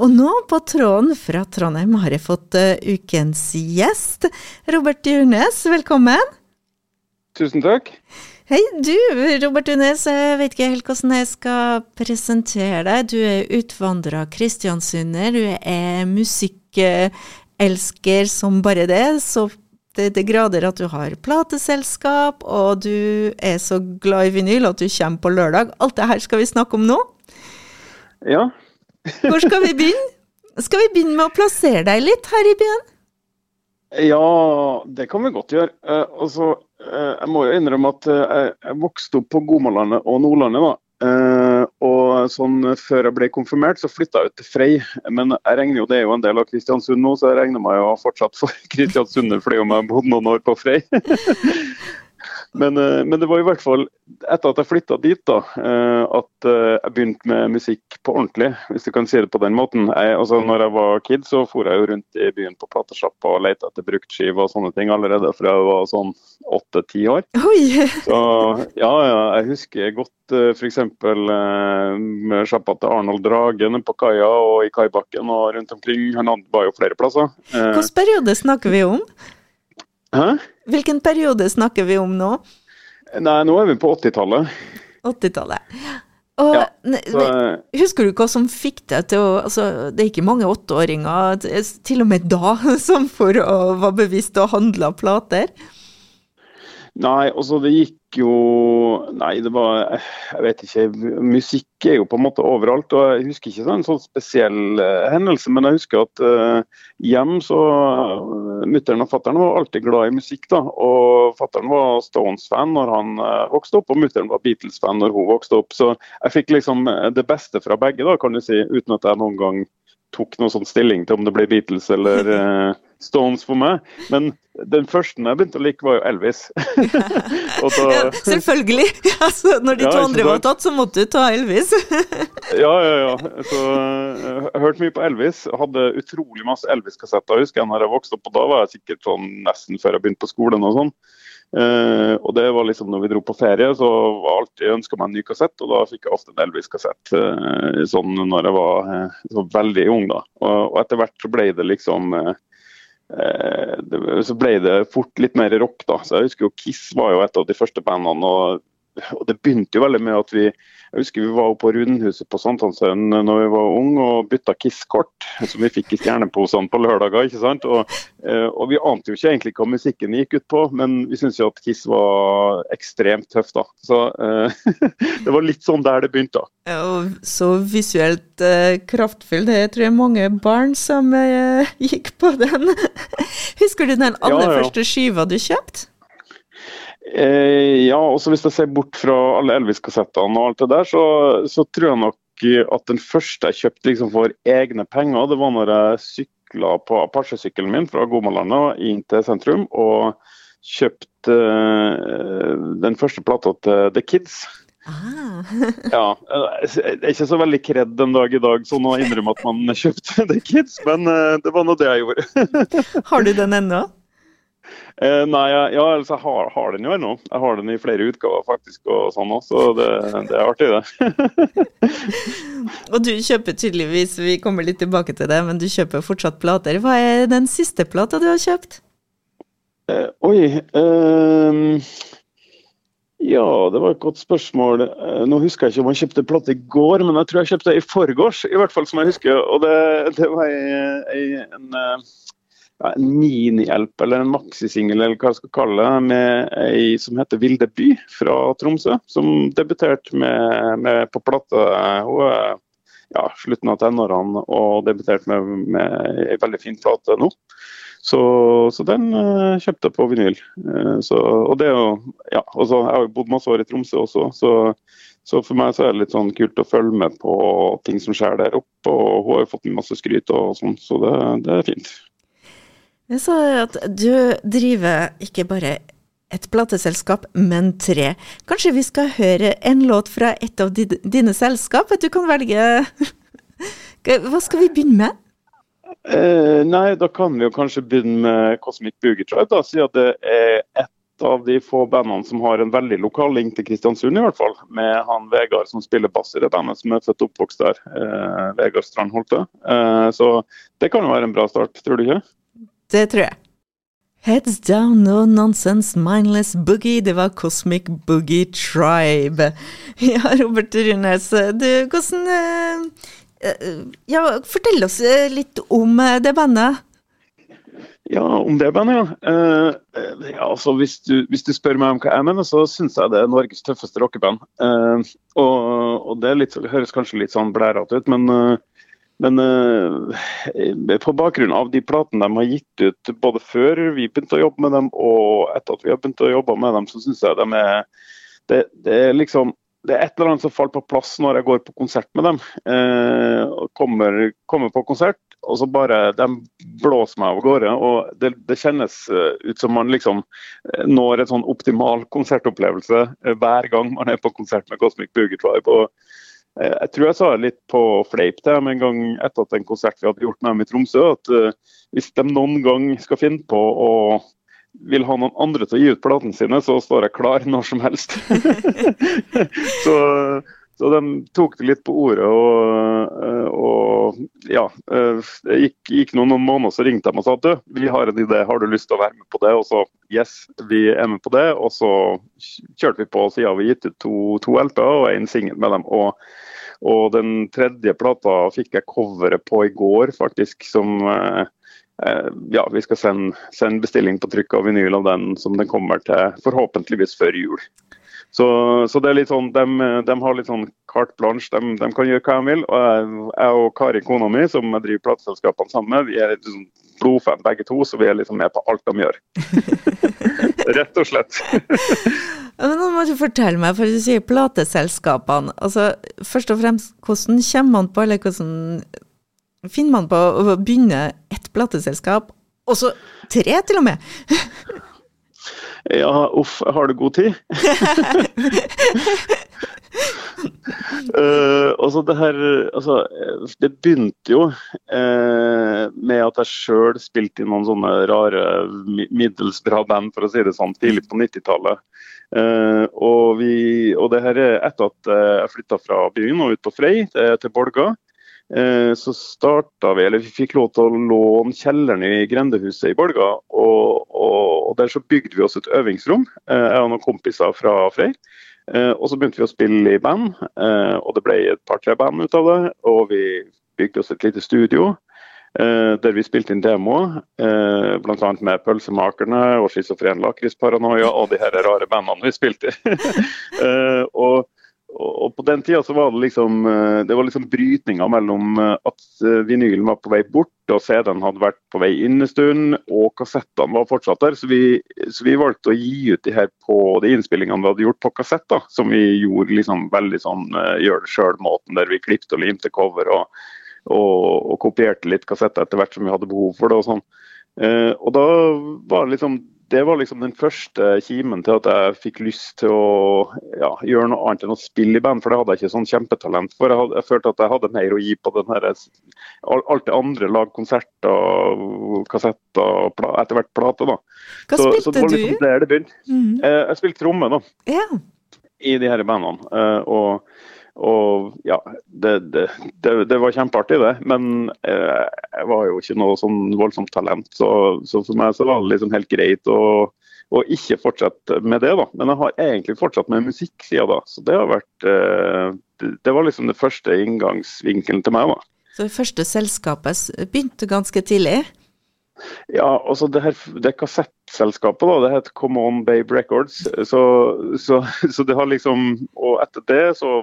Og nå på tråden fra Trondheim har jeg fått uh, ukens gjest. Robert Djurnes, velkommen. Tusen takk. Hei, du Robert Djurnes. Jeg vet ikke helt hvordan jeg skal presentere deg. Du er utvandra kristiansunder. Du er musikkelsker som bare det. Så det det grader at du har plateselskap, og du er så glad i vinyl at du kommer på lørdag. Alt det her skal vi snakke om nå. Ja, hvor skal vi begynne? Skal vi begynne med å plassere deg litt her i byen? Ja, det kan vi godt gjøre. Eh, altså, eh, jeg må jo innrømme at eh, jeg vokste opp på Gomalandet og Nordlandet. da. Eh, og sånn Før jeg ble konfirmert, så flytta jeg ut til Frei. Men jeg regner jo, det er jo en del av Kristiansund nå, så jeg regner meg jo fortsatt for Kristiansunder fordi om jeg bodd noen år på Frei. Men, eh, men, det var i hvert fall etter at jeg flytta dit, da, eh, at eh, jeg begynte med musikk på ordentlig, hvis du kan si det på den måten. Jeg, altså, når jeg var kid, så for jeg jo rundt i byen på platesjappa og lette etter bruktskiver og sånne ting allerede fra jeg var sånn åtte-ti år. Oi. Så ja, ja, jeg husker godt f.eks. med sjappa til Arnold Dragen på kaia og i kaibakken og rundt omkring. Han var jo flere plasser. Hvilken periode snakker vi om? Hæ? Hvilken periode snakker vi om nå? Nei, nå er vi på 80-tallet. 80-tallet. Og ja, så, Husker du hva som fikk deg til å altså, Det er ikke mange åtteåringer, til og med da, som for å var bevisst og handla plater? Nei, altså det gikk jo Nei, det var Jeg vet ikke. Musikk er jo på en måte overalt. og Jeg husker ikke en sånn spesiell uh, hendelse, men jeg husker at uh, hjem så uh, Mutter'n og fatter'n var alltid glad i musikk. da, og Fatter'n var Stones-fan når han uh, vokste opp, og mutter'n var Beatles-fan når hun vokste opp. Så jeg fikk liksom det beste fra begge, da, kan du si, uten at jeg noen gang tok noen sånn stilling til om det ble Beatles eller uh, Stones for meg. Men den første jeg begynte å like, var jo Elvis. da, ja, selvfølgelig! Altså, når de ja, to andre var tatt, så måtte du ta Elvis. ja, ja, ja. Så, uh, jeg hørte mye på Elvis. Hadde utrolig masse Elvis-kassetter, husker jeg, når jeg vokste opp. og Da var jeg sikkert sånn nesten før jeg begynte på skolen og sånn. Uh, og det var liksom når vi dro på ferie, så var alltid ønska meg en ny kassett, og da fikk jeg ofte en Elvis-kassett uh, sånn når jeg var uh, så veldig ung. da. Og, og, etter hvert så ble det liksom det, Så ble det fort litt mer rock, da. Så jeg husker jo Kiss var jo et av de første bandene. og og det begynte jo veldig med at vi jeg husker vi var på Rundhuset på Sankthanshaugen når vi var unge og bytta Kiss-kort, som vi fikk i stjerneposene på lørdager. ikke sant? Og, eh, og, vi ante jo ikke egentlig hva musikken gikk ut på, men vi syntes jo at Kiss var ekstremt tøff da. Så eh, det var litt sånn der det begynte. Ja, og så visuelt eh, kraftfull. Det tror jeg mange barn som eh, gikk på den. Husker du den aller ja, ja. første skiva du kjøpte? Eh, ja, også hvis jeg ser bort fra alle Elvis-kassettene og alt det der, så, så, tror jeg nok at den første jeg kjøpte liksom for egne penger, det var når jeg sykla på Apache-sykkelen min fra Gomalandet inn til sentrum og kjøpte eh, den første plata til The Kids. Ah. ja, Det er ikke så veldig kred den dag i dag sånn å innrømme at man kjøpte The Kids, men uh, det var nå det jeg gjorde. Har du den ennå? Eh, nei, ja, altså, jeg har, har, den jo ennå. Jeg har den i flere utgaver faktisk, og sånn også, så det, det, er artig, det. og du kjøper tydeligvis, vi kommer litt tilbake til det, men du kjøper fortsatt plater. Hva er den siste plata du har kjøpt? Eh, oi eh, Ja, det var et godt spørsmål. Eh, nå husker jeg ikke om jeg kjøpte plate i går, men jeg tror jeg kjøpte i forgårs, i hvert fall som jeg husker. Og det, det var ei, en eh, ja, en minihjelp eller en maxisingel eller hva jeg skal kalle det, med ei som heter Vilde By fra Tromsø. Som debuterte med, med på plate hun er ja, slutten av tenårene og debuterte med, med ei veldig fin plate nå. Så, så den uh, kjøpte jeg på vinyl. Uh, så, og det er jo, ja, altså, Jeg har jo bodd masse år i Tromsø også, så, så, for meg så er det litt sånn kult å følge med på ting som skjer der oppe. Og hun har jo fått masse skryt og sånn, så det, det er fint. Jeg sa at du driver ikke bare et plateselskap, men tre. Kanskje vi skal høre en låt fra et av dine selskap? At du kan velge Hva skal vi begynne med? Eh, nei, da kan vi jo kanskje begynne med Cosmic Boogie Tribe, da, siden det er et av de få bandene som har en veldig lokal link til Kristiansund, i hvert fall. Med han Vegard som spiller bass i det bandet, som er født og oppvokst der. Eh, Vegard Strand Holte. Eh, så det kan jo være en bra start, tror du ikke? Det tror jeg. Heads down, no nonsense, mindless boogie. Det var Cosmic Boogie Tribe. Ja, Robert Runes, du, hvordan eh, eh, Ja, fortell oss eh, litt om det bandet. Ja, om det bandet, ja. Uh, ja altså, hvis, du, hvis, du, spør meg om hva jeg mener, så syns jeg det er Norges tøffeste rockeband. Uh, og, og, det litt, høres kanskje litt sånn blærete ut, men, uh, men på bakgrunn av de platene de har gitt ut både før vi begynte å jobbe med dem og etter at vi har begynt å jobbe med dem, så syns jeg de er det, det, er liksom det er et eller annet som faller på plass når jeg går på konsert med dem. Eh, kommer, kommer, på konsert, og så bare De blåser meg av gårde. og det, det, kjennes eh, ut som man liksom eh, når en sånn optimal konsertopplevelse eh, hver gang man er på konsert med Cosmic og jeg tror jeg sa det litt på fleip til dem en gang etter at en konsert vi hadde gjort med dem i Tromsø, at hvis de noen gang skal finne på å vil ha noen andre til å gi ut platene sine, så står jeg klar når som helst. så så de tok det litt på ordet. Og, og ja, det gikk, gikk noen, noen, måneder, så ringte de og sa at du, vi har en idé, har du lyst til å være med på det? Og så yes, vi er med på det. Og så kjørte vi på siden vi gitt ut to, to LP-er og en singel med dem. Og, og, den tredje plata fikk jeg coveret på i går, faktisk, som eh, ja, vi skal sende, sende bestilling på trykk av vinyl av den som den kommer til forhåpentligvis før jul. Så, så, det er litt sånn, de, de har litt sånn carte blanche. De, de, kan gjøre hva de vil. og Jeg, jeg og Kari, kona mi, som jeg driver plateselskapene sammen med, vi er liksom blodfan begge to, så vi er liksom med på alt de gjør. Rett og slett. Men nå må du fortelle meg, for du sier plateselskapene. altså Først og fremst, hvordan kommer man på, eller hvordan finner man på å begynne et plateselskap, og så tre til og med? Ja, uff, har du god tid? uh, altså det her altså, Det begynte jo uh, med at jeg sjøl spilte i noen sånne rare middels bra band, for å si det sånn, tidlig på 90-tallet. Uh, og, og, det her er etter at jeg flytta fra byen og ut på Frei til, til Bolga. Eh, så starta vi, eller vi fikk lov til å låne kjelleren i grendehuset i Bolga. Og, og, og der så bygde vi oss et øvingsrom, eh, jeg og noen kompiser fra Frei. Eh, og så begynte vi å spille i band, og det ble et par-tre band ut av det. Og vi bygde oss et lite studio. der vi spilte inn demoer, uh, bl.a. med Pølsemakerne og Schizofren Lakrisparanoia og de her rare bandene vi spilte i. og og på den tida så var det liksom eh, det var liksom brytninga mellom eh, at eh, vinylen var på vei bort, og CD-en hadde vært på vei inn en stund, og kassettene var fortsatt der. Så vi, så vi, valgte å gi ut de her på de innspillingene vi hadde gjort på kassett, da, som vi gjorde liksom veldig sånn gjør det sjøl-måten, der vi klippet og limte cover og, og, og, kopierte litt kassetter etter hvert som vi hadde behov for det. og sånn. Og da var det liksom det var liksom den første kimen til at jeg fikk lyst til å ja, gjøre noe annet enn å spille i band, for det hadde jeg ikke sånn kjempetalent for. Jeg, hadde, jeg følte at jeg hadde mer å gi på den her, alt det andre, lage konserter, kassetter, pla, etter hvert plate. da. Hva så, spilte så det var liksom du? Der det begynte. Mm. Jeg spilte tromme da, Yeah. i de her bandene. Eh, og og ja, det, det, det, det, var kjempeartig, det. Men eh, jeg var jo ikke noe sånn voldsomt talent. Så, så, for meg så var det liksom helt greit å, å, ikke fortsette med det, da. Men jeg har egentlig fortsatt med musikksida da. Så det har vært eh, det, var liksom det første inngangsvinkelen til meg, da. Så det første selskapet begynte ganske tidlig? Ja, altså det, her, det kassettselskapet da, det heter Come On Babe Records. Så, så, så det har liksom Og etter det så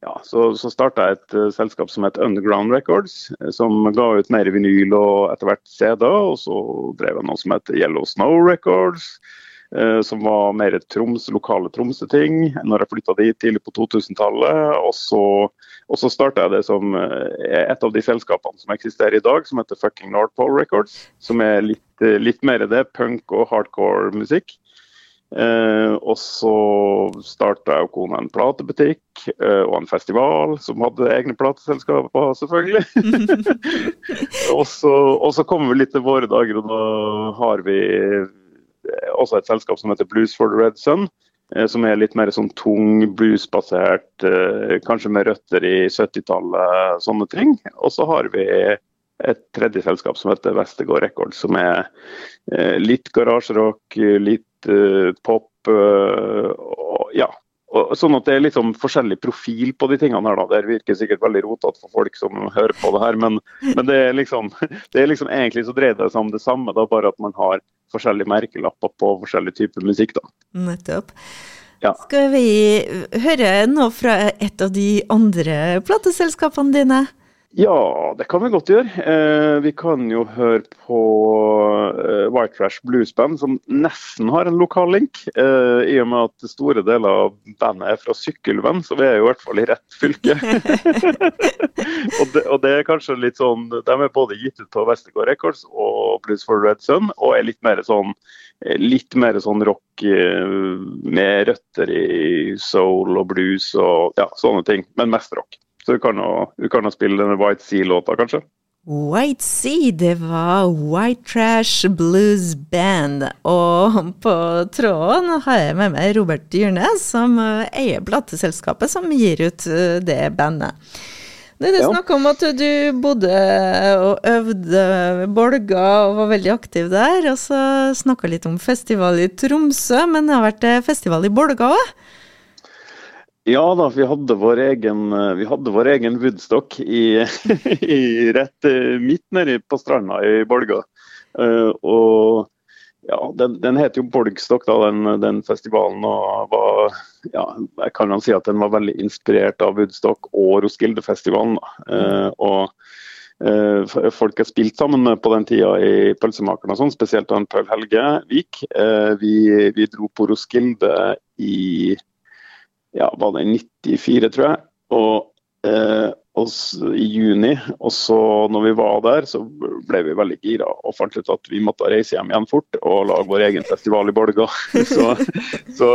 ja, så, så starta jeg et uh, selskap som het Underground Records, uh, som ga ut mer vinyl og etter hvert CD-er. Og så drev jeg noe som het Yellow Snow Records, uh, som var mer troms, lokale Tromsø-ting. Når jeg flytta dit tidlig på 2000-tallet. Og så, og så starta jeg det som et av de selskapene som eksisterer i dag, som heter Fucking North Pole Records. Som er litt, litt mer det, punk og hardcore musikk. Eh, og så starta jeg og kona en platebutikk eh, og en festival som hadde egne plateselskaper, selvfølgelig. og, så, og så kommer vi litt til våre dager, og da har vi også et selskap som heter Blues for the Red Sun. Som er litt mer sånn tung, bluesbasert, kanskje med røtter i 70-tallet, sånne ting. Og så har vi et tredje selskap som heter Vestegård Records, som er litt garasjerock, litt pop. Og, ja, sånn at Det er liksom forskjellig profil på de tingene. her da. Det virker sikkert veldig rotete for folk som hører på det her, men, men det, er liksom, det er liksom egentlig så dreier det seg om det samme, da, bare at man har forskjellige merkelapper på forskjellig type musikk. da. Nettopp. Ja. Skal vi høre noe fra et av de andre plateselskapene dine? Ja, det kan vi godt gjøre. Eh, vi kan jo høre på eh, White Trash Blues Band, som nesten har en lokal link. Eh, I og med at store deler av bandet er fra Sykkylven, så vi er jo i hvert fall i rett fylke. og, det, og, det, er kanskje litt sånn De er både gitt ut på Vestergård Records og Blues for Red Sun, og er litt mer sånn litt mer sånn rock eh, med røtter i soul og blues og ja, sånne ting, men mest rock. Så du kan jo, spille denne White Sea-låta, kanskje? White Sea, det var White Trash Blues Band. Og på tråden har jeg med meg Robert Dyrnes, som eh, eier plateselskapet som gir ut eh, det bandet. Det er snakk om at du bodde og øvde Bolga og var veldig aktiv der. Og så snakka litt om festival i Tromsø, men det har vært eh, festival i Bolga òg? Ja da, vi hadde vår egen, eh, vi hadde vår egen Woodstock i, i rett eh, midt nedi på stranda i Bolga. Uh, og ja, den, den heter jo Bolgstock, da, den, den, festivalen. og var, ja, Jeg kan jo si at den var veldig inspirert av Woodstock og Roskildefestivalen. Uh, og folk jeg spilt sammen med på den tida i Pølsemakerne, sånn, spesielt han Paul Helge Vik. Vi, vi, dro på Roskilde i ja, var det 94, tror jeg. Og, eh, i juni. Og så når vi var der, så ble vi veldig gira og fant ut at vi måtte reise hjem igjen fort og lage vår egen festival i Bolga. så, så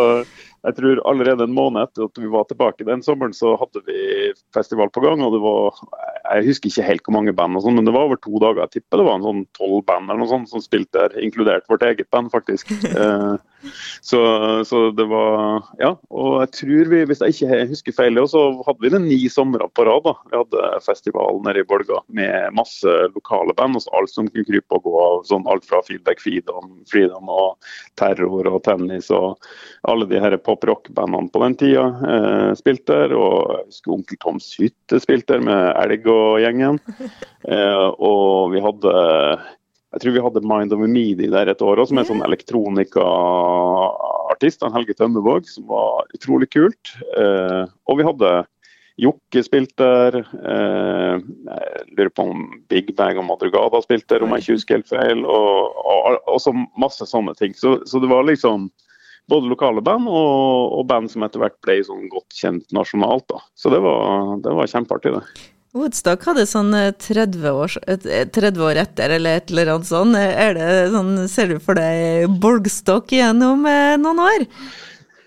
jeg tror allerede en måned etter at vi var tilbake den sommeren, så hadde vi festival på gang. og det var, Jeg husker ikke helt hvor mange band, og sånt, men det var over to dager. Jeg tipper det var en sånn tolv band eller noe sånt som spilte der, inkludert vårt eget band, faktisk. Eh, så, så, det var Ja. Og jeg tror vi, hvis jeg ikke husker feil, så hadde vi det ni somre på rad. da. Vi hadde festival nede i Bolga med masse lokale band. og Alt som kunne krype og gå av. sånn Alt fra Feedback Freedom, Freedom og Terror og Tennis og alle de her pop rock-bandene på den tida eh, spilte der. Og jeg husker Onkel Toms hytte spilte der med Elg og gjengen. Eh, og vi hadde jeg tror vi hadde Mind of a Midi der et år òg, som er sånn elektronikaartist. Helge Tømmevåg, som var utrolig kult. Eh, og vi hadde Jokke spilt der. Eh, jeg lurer på om Big Bang og Madrugada spilte der, om jeg ikke husker helt feil. Og, og, og så masse sånne ting. Så, så, det var liksom både lokale band og, og band som etter hvert ble sånn godt kjent nasjonalt. da. Så det var, det var kjempeartig, det. Woodstock hadde sånn 30 eh, år, 30 eh, år, etter, eller et eller annet. Er det sånn, Ser du for deg Borgstock igjennom eh, noen år?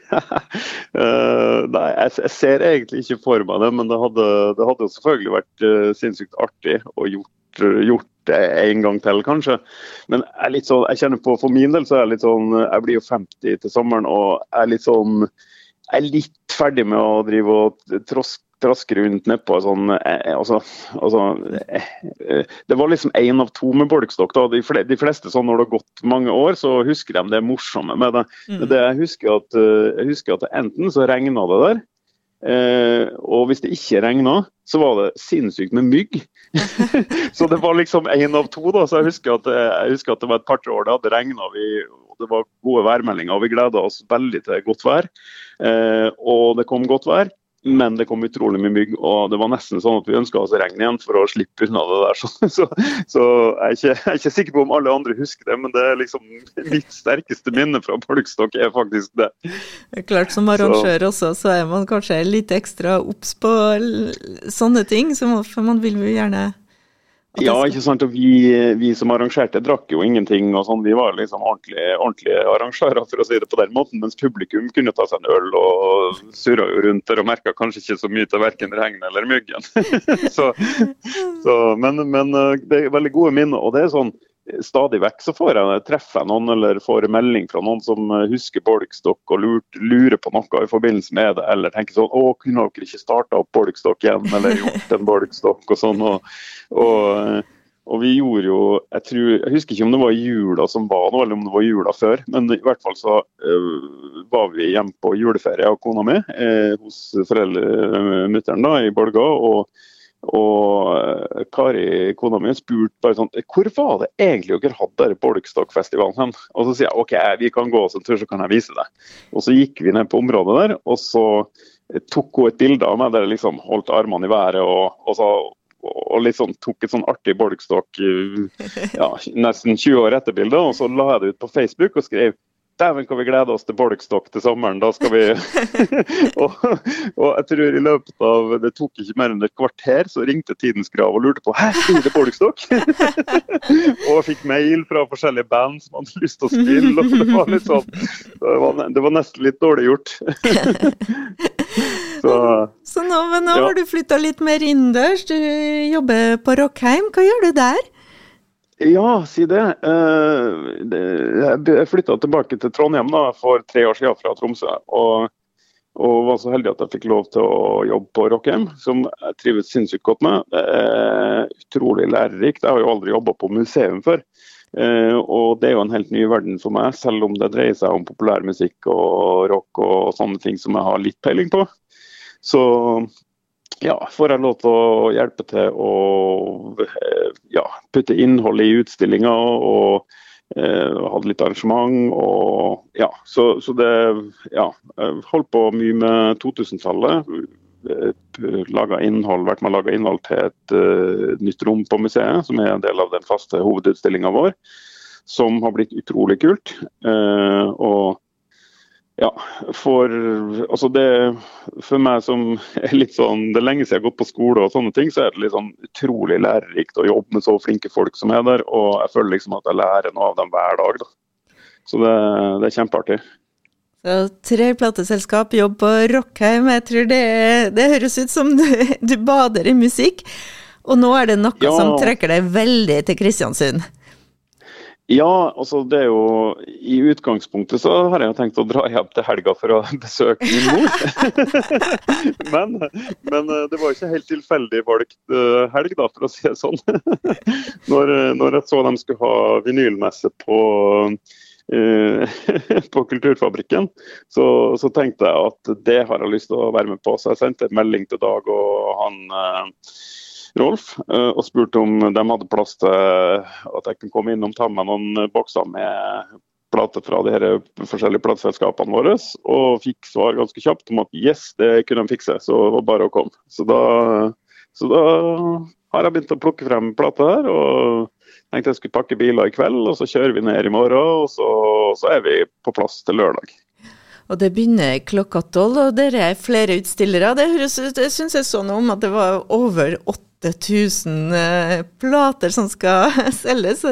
uh, nei, jeg, jeg, ser egentlig ikke for meg det, men det hadde, det hadde selvfølgelig vært uh, sinnssykt artig å gjort, gjort, det en gang til, kanskje. Men jeg, sånn, jeg kjenner på, for min del så er jeg litt sånn Jeg blir jo 50 til sommeren og jeg er litt sånn jeg er litt ferdig med å drive og troske traske rundt nedpå sånn eh, altså, altså eh, eh, Det var liksom én av to med bolkstokk. De, de, fleste sånn når det har gått mange år, så husker de det morsomme med det. Mm. det jeg, husker at, jeg husker at enten så regna det der, eh, og hvis det ikke regna, så var det sinnssykt med mygg. så det var liksom én av to. da, så Jeg husker at, jeg husker at det var et par-tre år det hadde regna. Det var gode værmeldinger, og vi gleda oss veldig til godt vær. Eh, og det kom godt vær. Men det kom utrolig mye mygg, og det var nesten sånn at vi ønska oss regn igjen for å slippe unna det der. Så, så, så jeg, er ikke, jeg, er ikke, sikker på om alle andre husker det, men det er liksom mitt sterkeste minne fra Polkstokk er faktisk det. det er klart Som arrangør så. også, så er man kanskje litt ekstra obs på sånne ting, for man vil jo gjerne ja, ikke sant. Og vi, vi, som arrangerte, drakk jo ingenting. og sånn. Vi var liksom ordentlige, ordentlige, arrangører, for å si det på den måten. Mens publikum kunne ta seg en øl og surra jo rundt der og merka kanskje ikke så mye til verken regn eller myggen. så, så, men, men, eh, det er veldig gode minner. og det er sånn stadig vekk så får jeg treffer jeg noen eller får melding fra noen som husker Bolkstokk og lurt, lurer på noe i forbindelse med det, eller tenker sånn Å, kunne dere ikke starta opp Bolkstokk igjen, eller gjort en Bolkstokk og sånn. og, og og vi gjorde jo jeg, tror, jeg husker ikke om det var jula som var nå, eller om det var jula før. Men i hvert fall så øh, var vi hjemme på juleferie av kona mi øh, hos foreldremutteren i Bolga. Og, og uh, Kari, kona mi, spurte bare sånn Hvor var det egentlig dere hadde der Bolkstokkfestivalen hen? Og så sier jeg OK, vi kan gå oss en tur, så kan jeg vise deg. Og så gikk vi ned på området der, og så tok hun et bilde av meg der jeg liksom holdt armene i været og, og så, og liksom tok et sånn artig bolkstokk ja, nesten 20 år etter bildet, og så la jeg det ut på Facebook og skrev Dæven, kan vi glede oss til bolkstokk til sommeren. Da skal vi og, og, jeg tror i løpet av Det tok ikke mer enn et kvarter, så ringte Tidens Grav og lurte på Hæ, blir det bolkstokk? og fikk mail fra forskjellige band som hadde lyst til å spille. og Det var, litt sånn, det var, det var nesten litt dårlig gjort. så, så nå, nå ja. har du flytta litt mer innendørs. Du jobber på Rockheim. Hva gjør du der? Ja, si det. Jeg flytta tilbake til Trondheim da, for tre år siden fra Tromsø. Og, og, var så heldig at jeg fikk lov til å jobbe på Rockheim, som jeg trives sinnssykt godt med. Det er utrolig lærerikt. Jeg har jo aldri jobba på museum før. Og det er jo en helt ny verden for meg, selv om det dreier seg om populærmusikk og rock og sånne ting som jeg har litt peiling på. Så ja, får jeg lov til å hjelpe til å eh, ja, putte innhold i utstillinga og eh, hadde litt arrangement. og ja, Så, så det ja, holdt på mye med 2000-tallet. Eh, laga innhold, vært med å lage innhold til et uh, nytt rom på museet, som er en del av den faste hovedutstillinga vår. Som har blitt utrolig kult. Uh, og ja, for, altså det, for meg som er litt sånn Det er lenge siden jeg har gått på skole og sånne ting, så er det litt sånn utrolig lærerikt å jobbe med så flinke folk som er der. Og jeg føler liksom at jeg lærer noe av dem hver dag. Da. Så det, det er kjempeartig. Så tre plateselskap, jobb på Rockheim. Jeg tror det, det høres ut som du, du, bader i musikk. Og nå er det noe ja. som trekker deg veldig til Kristiansund? Ja, altså det er jo I utgangspunktet så har jeg jo tenkt å dra hjem til helga for å besøke min mor. men, men, eh, det var ikke helt tilfeldig valgt eh, helg, da, for å si det sånn. når, når, jeg så de skulle ha vinylmesse på, uh, på Kulturfabrikken, så, så, tenkte jeg at det har jeg lyst til å være med på. Så jeg sendte en melding til Dag og han uh, Rolf eh, og spurte om de hadde plass til at jeg kunne komme innom ta med noen bokser med plater fra de her forskjellige plateselskapene våre. Og fikk svar ganske kjapt om at yes, det kunne de fikse, så det var bare å komme. Så da, så da har jeg begynt å plukke frem plater her. og tenkte jeg skulle pakke biler i kveld, og så kjører vi ned i morgen. Og så, så er vi på plass til lørdag. Og det begynner klokka tolv, og dere er flere utstillere. Det høres ut, jeg syns jeg så noe om at det var over 8000 eh, plater som skal selges.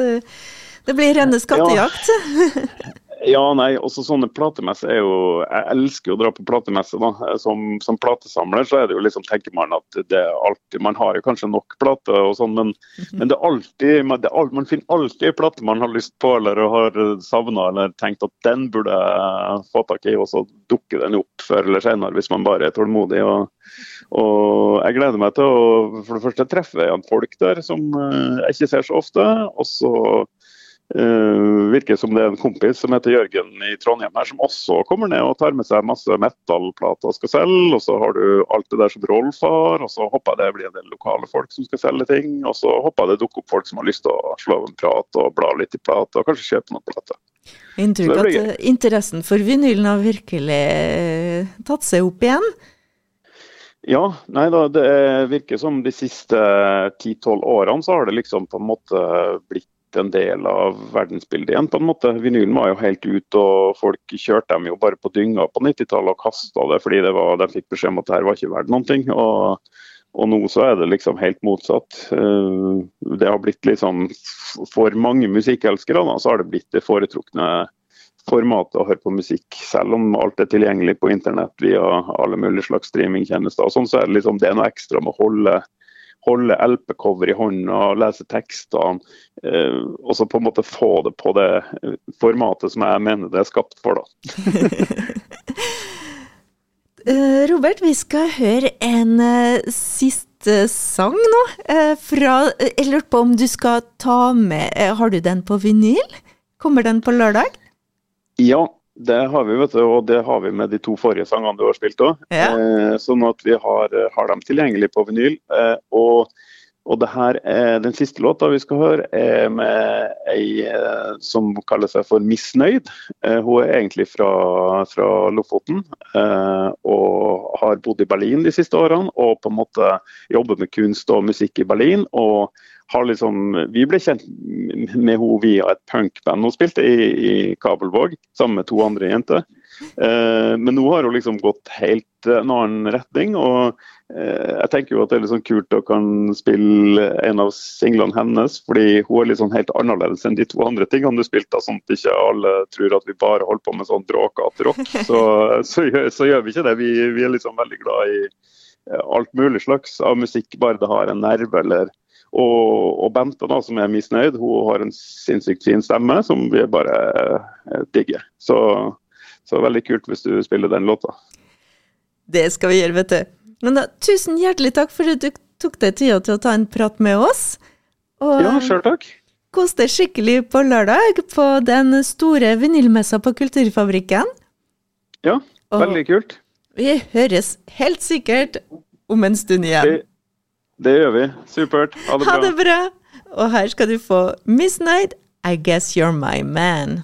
Det blir rene skattejakt. Ja. Ja, nei, også sånne platemesser er jo Jeg elsker å dra på platemesse. da. Som, som, platesamler så er det jo liksom, tenker man at det er alltid Man har jo kanskje nok plater og sånn, men, -hmm. men, det er alltid man, det er, man finner alltid en plate man har lyst på eller har savna eller tenkt at den burde jeg få tak i, og så dukker den opp før eller senere hvis man bare er tålmodig. og og jeg gleder meg til å for det første treffe igjen folk der som eh, jeg ikke ser så ofte. Og så Uh, virker som det er en kompis som heter Jørgen i Trondheim her, som også kommer ned og tar med seg masse metallplater og skal selge. Og så har du alt det der som Rolf har, og så håper jeg det blir en del lokale folk som skal selge ting. Og så håper jeg det dukker opp folk som har lyst til å slå av en prat og bla litt i plater, og kanskje kjøpe noen plater. Inntrykk at gøy. interessen for vinylen har virkelig eh, tatt seg opp igjen? Ja, nei da, det virker som de siste 10-12 årene så har det liksom på en måte blitt en del av verdensbildet igjen. på en måte. Vinylen var jo helt ute, og folk kjørte dem jo bare på dynga på 90-tallet og kasta det fordi det var, de fikk beskjed om at det her var ikke verdt noen ting. Og, og nå så er det liksom helt motsatt. Eh, det har blitt liksom For mange musikkelskere da, så har det blitt det foretrukne formatet å høre på musikk, selv om alt er tilgjengelig på internett via alle mulige slags streamingtjenester. sånn, så er det liksom det er noe ekstra med å holde holde LP-cover i hånda, lese tekstene, eh, og så på en måte få det på det formatet som jeg mener det er skapt for. da. Eh, Robert, vi skal høre en uh, siste sang nå. Fra Jeg lurte på om du skal ta med Har du den på vinyl? Kommer den på lørdag? Ja, det har vi, vet du. Og det har vi med de to forrige sangene du har spilt òg. Ja. sånn at vi har, har dem tilgjengelig på vinyl. og og det her eh, Den siste låta vi skal høre, er med ei eh, som kaller seg for Misnøyd. Eh, hun er egentlig fra, fra Lofoten eh, og har bodd i Berlin de siste årene. Og på en måte jobber med kunst og musikk i Berlin. og liksom, Vi ble kjent med henne via et punkband hun spilte i, i Kabelvåg, sammen med to andre jenter. Men nå har hun liksom gått helt en annen retning. og Eh, jeg tenker jo at det er litt sånn kult å kan spille en av singlene hennes, fordi hun er litt sånn helt annerledes enn de to andre tingene du spilte, sånn at ikke alle tror at vi bare holder på med sånn bråkete rock. Så, så, så, gjør vi ikke det. Vi, vi, er liksom veldig glad i eh, alt mulig slags av musikk, bare det har en nerve eller og, og Bente, da, som er misnøyd, hun har en sinnssykt fin stemme som vi bare eh, digger. Så, så veldig kult hvis du spiller den låta. Det skal vi gjøre, vet du. Men da, tusen hjertelig takk for at du tok deg tida til å ta en prat med oss. Og ja, sjøl takk. Kos deg skikkelig på lørdag på den store vinylmessa på Kulturfabrikken. Ja, veldig kult. Vi høres helt sikkert om en stund igjen. Det, gjør vi. Supert. Ha det bra. Ha det bra. Og her skal du få Misnight, I Guess You're My Man.